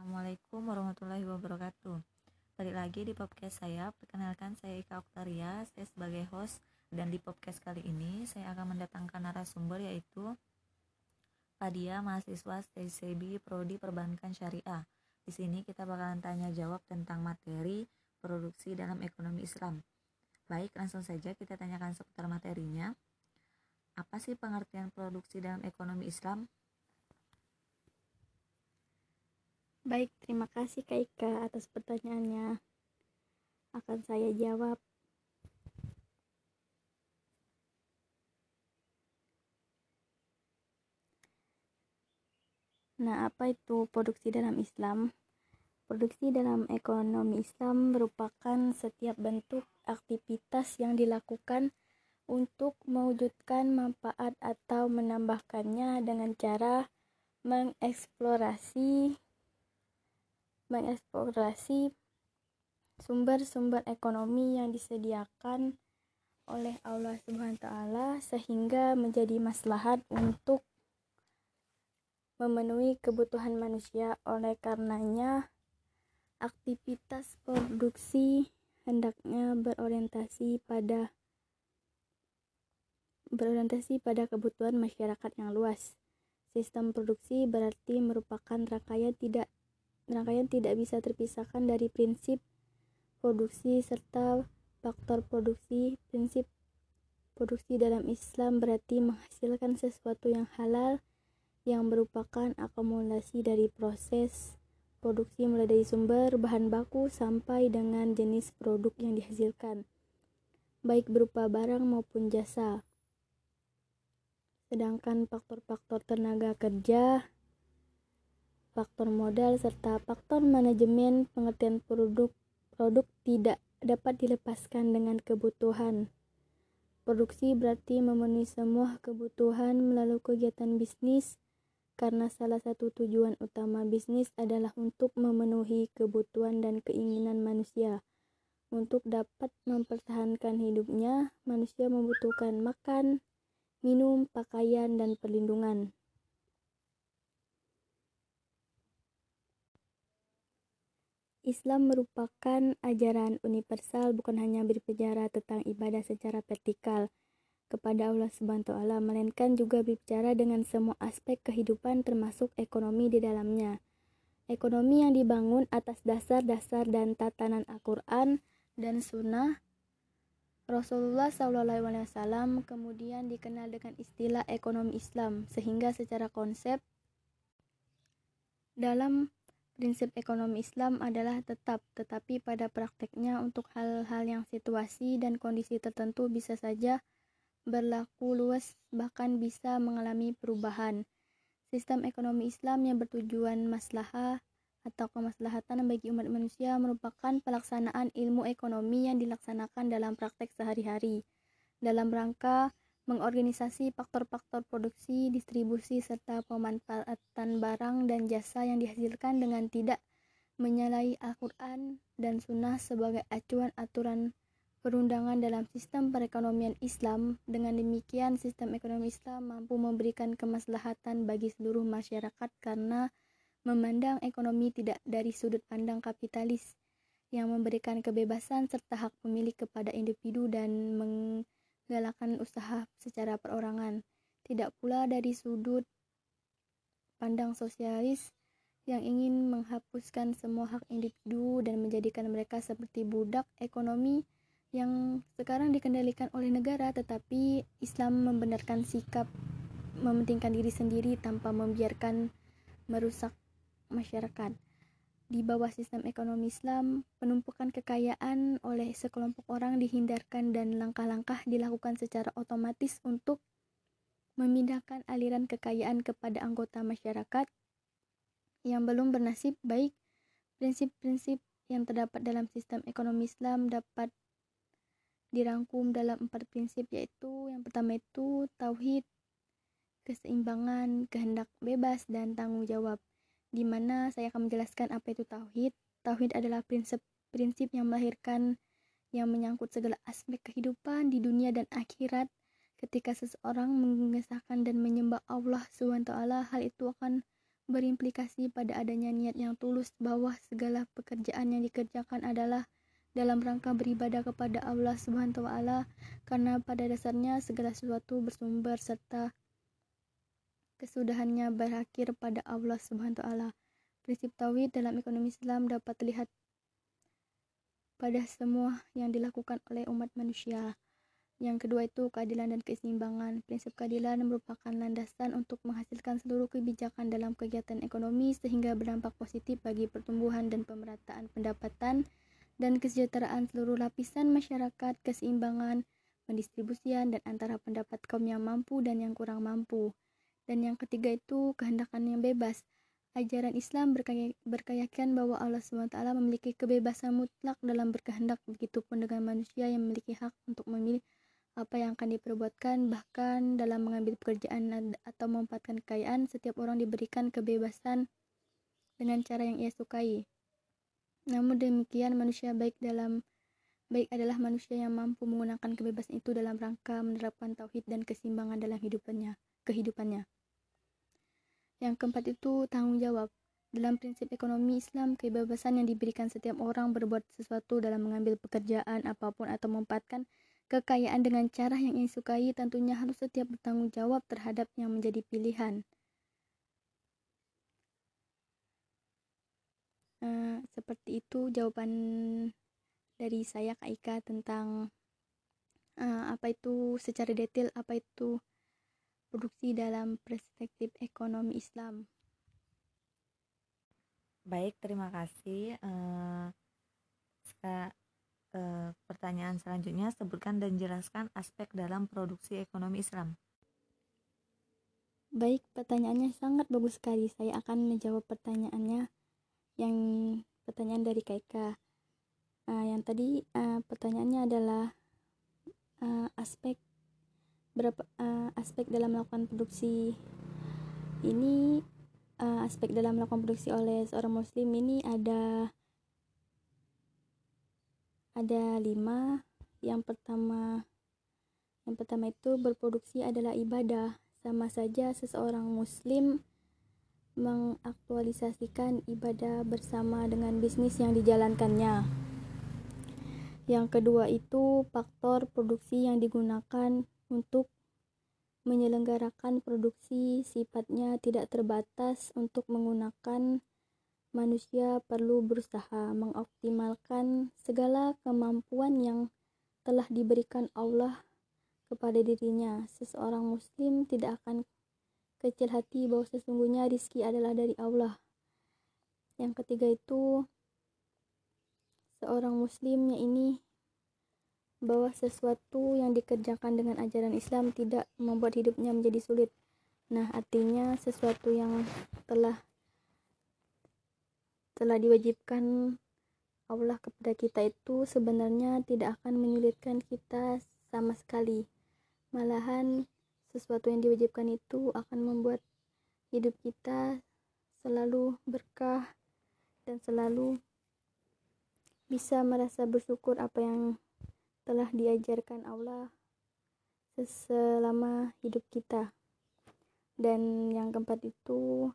Assalamualaikum warahmatullahi wabarakatuh. Balik lagi di podcast saya. Perkenalkan saya Ika Oktaria, saya sebagai host dan di podcast kali ini saya akan mendatangkan narasumber yaitu Fadia, mahasiswa TCB Prodi Perbankan Syariah. Di sini kita bakalan tanya jawab tentang materi produksi dalam ekonomi Islam. Baik, langsung saja kita tanyakan seputar materinya. Apa sih pengertian produksi dalam ekonomi Islam? Baik, terima kasih Kak Ika atas pertanyaannya. Akan saya jawab. Nah, apa itu produksi dalam Islam? Produksi dalam ekonomi Islam merupakan setiap bentuk aktivitas yang dilakukan untuk mewujudkan manfaat atau menambahkannya dengan cara mengeksplorasi mengeksplorasi sumber-sumber ekonomi yang disediakan oleh Allah Subhanahu wa taala sehingga menjadi maslahat untuk memenuhi kebutuhan manusia. Oleh karenanya, aktivitas produksi hendaknya berorientasi pada berorientasi pada kebutuhan masyarakat yang luas. Sistem produksi berarti merupakan rangkaian tidak Rangkaian tidak bisa terpisahkan dari prinsip produksi serta faktor produksi. Prinsip produksi dalam Islam berarti menghasilkan sesuatu yang halal yang merupakan akumulasi dari proses produksi mulai dari sumber bahan baku sampai dengan jenis produk yang dihasilkan, baik berupa barang maupun jasa. Sedangkan faktor-faktor tenaga kerja faktor modal, serta faktor manajemen pengertian produk produk tidak dapat dilepaskan dengan kebutuhan. Produksi berarti memenuhi semua kebutuhan melalui kegiatan bisnis karena salah satu tujuan utama bisnis adalah untuk memenuhi kebutuhan dan keinginan manusia. Untuk dapat mempertahankan hidupnya, manusia membutuhkan makan, minum, pakaian, dan perlindungan. Islam merupakan ajaran universal bukan hanya berbicara tentang ibadah secara vertikal kepada Allah Subhanahu taala melainkan juga berbicara dengan semua aspek kehidupan termasuk ekonomi di dalamnya. Ekonomi yang dibangun atas dasar-dasar dan tatanan Al-Qur'an dan sunnah Rasulullah SAW kemudian dikenal dengan istilah ekonomi Islam sehingga secara konsep dalam Prinsip ekonomi Islam adalah tetap, tetapi pada prakteknya untuk hal-hal yang situasi dan kondisi tertentu bisa saja berlaku luas bahkan bisa mengalami perubahan. Sistem ekonomi Islam yang bertujuan maslahah atau kemaslahatan bagi umat manusia merupakan pelaksanaan ilmu ekonomi yang dilaksanakan dalam praktek sehari-hari dalam rangka mengorganisasi faktor-faktor produksi, distribusi, serta pemanfaatan barang dan jasa yang dihasilkan dengan tidak menyalahi Al-Quran dan Sunnah sebagai acuan aturan perundangan dalam sistem perekonomian Islam. Dengan demikian, sistem ekonomi Islam mampu memberikan kemaslahatan bagi seluruh masyarakat karena memandang ekonomi tidak dari sudut pandang kapitalis yang memberikan kebebasan serta hak pemilik kepada individu dan meng galakan usaha secara perorangan, tidak pula dari sudut pandang sosialis yang ingin menghapuskan semua hak individu dan menjadikan mereka seperti budak ekonomi yang sekarang dikendalikan oleh negara tetapi Islam membenarkan sikap mementingkan diri sendiri tanpa membiarkan merusak masyarakat di bawah sistem ekonomi Islam, penumpukan kekayaan oleh sekelompok orang dihindarkan dan langkah-langkah dilakukan secara otomatis untuk memindahkan aliran kekayaan kepada anggota masyarakat yang belum bernasib baik. Prinsip-prinsip yang terdapat dalam sistem ekonomi Islam dapat dirangkum dalam empat prinsip yaitu yang pertama itu tauhid, keseimbangan, kehendak bebas, dan tanggung jawab di mana saya akan menjelaskan apa itu tauhid. Tauhid adalah prinsip-prinsip yang melahirkan yang menyangkut segala aspek kehidupan di dunia dan akhirat. Ketika seseorang mengesahkan dan menyembah Allah SWT, hal itu akan berimplikasi pada adanya niat yang tulus bahwa segala pekerjaan yang dikerjakan adalah dalam rangka beribadah kepada Allah Subhanahu wa taala karena pada dasarnya segala sesuatu bersumber serta kesudahannya berakhir pada Allah Subhanahu wa taala. Prinsip tauhid dalam ekonomi Islam dapat terlihat pada semua yang dilakukan oleh umat manusia. Yang kedua itu keadilan dan keseimbangan. Prinsip keadilan merupakan landasan untuk menghasilkan seluruh kebijakan dalam kegiatan ekonomi sehingga berdampak positif bagi pertumbuhan dan pemerataan pendapatan dan kesejahteraan seluruh lapisan masyarakat, keseimbangan, pendistribusian, dan antara pendapat kaum yang mampu dan yang kurang mampu. Dan yang ketiga itu kehendakan yang bebas. Ajaran Islam berkeyakinan bahwa Allah SWT memiliki kebebasan mutlak dalam berkehendak, begitupun dengan manusia yang memiliki hak untuk memilih apa yang akan diperbuatkan, bahkan dalam mengambil pekerjaan atau memanfaatkan kekayaan, setiap orang diberikan kebebasan dengan cara yang ia sukai. Namun demikian, manusia baik dalam baik adalah manusia yang mampu menggunakan kebebasan itu dalam rangka menerapkan tauhid dan keseimbangan dalam hidupannya, kehidupannya. Yang keempat itu tanggung jawab. Dalam prinsip ekonomi Islam, kebebasan yang diberikan setiap orang berbuat sesuatu dalam mengambil pekerjaan apa pun atau memanfaatkan kekayaan dengan cara yang ingin sukai tentunya harus setiap bertanggung jawab terhadap yang menjadi pilihan. Uh, seperti itu jawaban dari saya Kak Ika tentang uh, apa itu secara detail apa itu produksi dalam perspektif ekonomi Islam. Baik, terima kasih. Uh, uh, pertanyaan selanjutnya sebutkan dan jelaskan aspek dalam produksi ekonomi Islam. Baik, pertanyaannya sangat bagus sekali. Saya akan menjawab pertanyaannya yang pertanyaan dari Kaika uh, yang tadi uh, pertanyaannya adalah uh, aspek berapa uh, aspek dalam melakukan produksi ini uh, aspek dalam melakukan produksi oleh seorang muslim ini ada ada lima yang pertama yang pertama itu berproduksi adalah ibadah sama saja seseorang muslim mengaktualisasikan ibadah bersama dengan bisnis yang dijalankannya. Yang kedua itu faktor produksi yang digunakan untuk menyelenggarakan produksi sifatnya tidak terbatas untuk menggunakan manusia perlu berusaha mengoptimalkan segala kemampuan yang telah diberikan Allah kepada dirinya. Seseorang muslim tidak akan kecil hati bahwa sesungguhnya rizki adalah dari Allah. Yang ketiga itu seorang muslimnya ini bahwa sesuatu yang dikerjakan dengan ajaran Islam tidak membuat hidupnya menjadi sulit. Nah, artinya sesuatu yang telah telah diwajibkan Allah kepada kita itu sebenarnya tidak akan menyulitkan kita sama sekali. Malahan sesuatu yang diwajibkan itu akan membuat hidup kita selalu berkah dan selalu bisa merasa bersyukur apa yang telah diajarkan Allah selama hidup kita. Dan yang keempat itu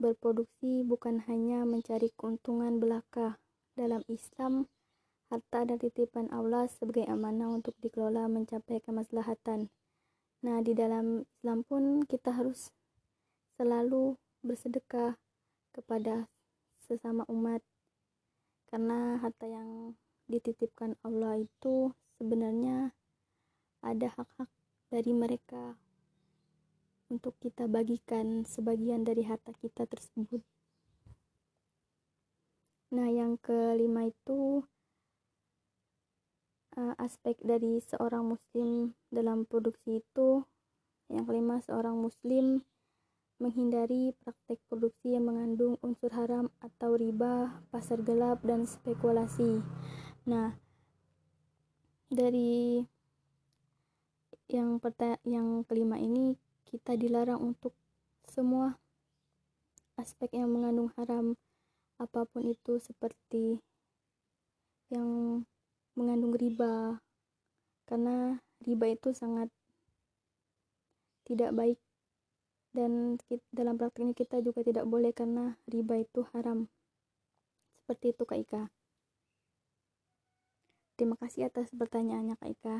berproduksi bukan hanya mencari keuntungan belaka. Dalam Islam, harta dan titipan Allah sebagai amanah untuk dikelola mencapai kemaslahatan. Nah, di dalam Islam pun kita harus selalu bersedekah kepada sesama umat karena harta yang dititipkan Allah itu sebenarnya ada hak-hak dari mereka untuk kita bagikan sebagian dari harta kita tersebut. Nah, yang kelima itu uh, aspek dari seorang muslim dalam produksi itu yang kelima seorang muslim menghindari praktek produksi yang mengandung unsur haram atau riba, pasar gelap, dan spekulasi. Nah, dari yang perta yang kelima ini kita dilarang untuk semua aspek yang mengandung haram apa pun itu seperti yang mengandung riba. Karena riba itu sangat tidak baik dan dalam praktik ini kita juga tidak boleh karena riba itu haram. Seperti itu Kak Ika terima kasih atas pertanyaannya Kak Ika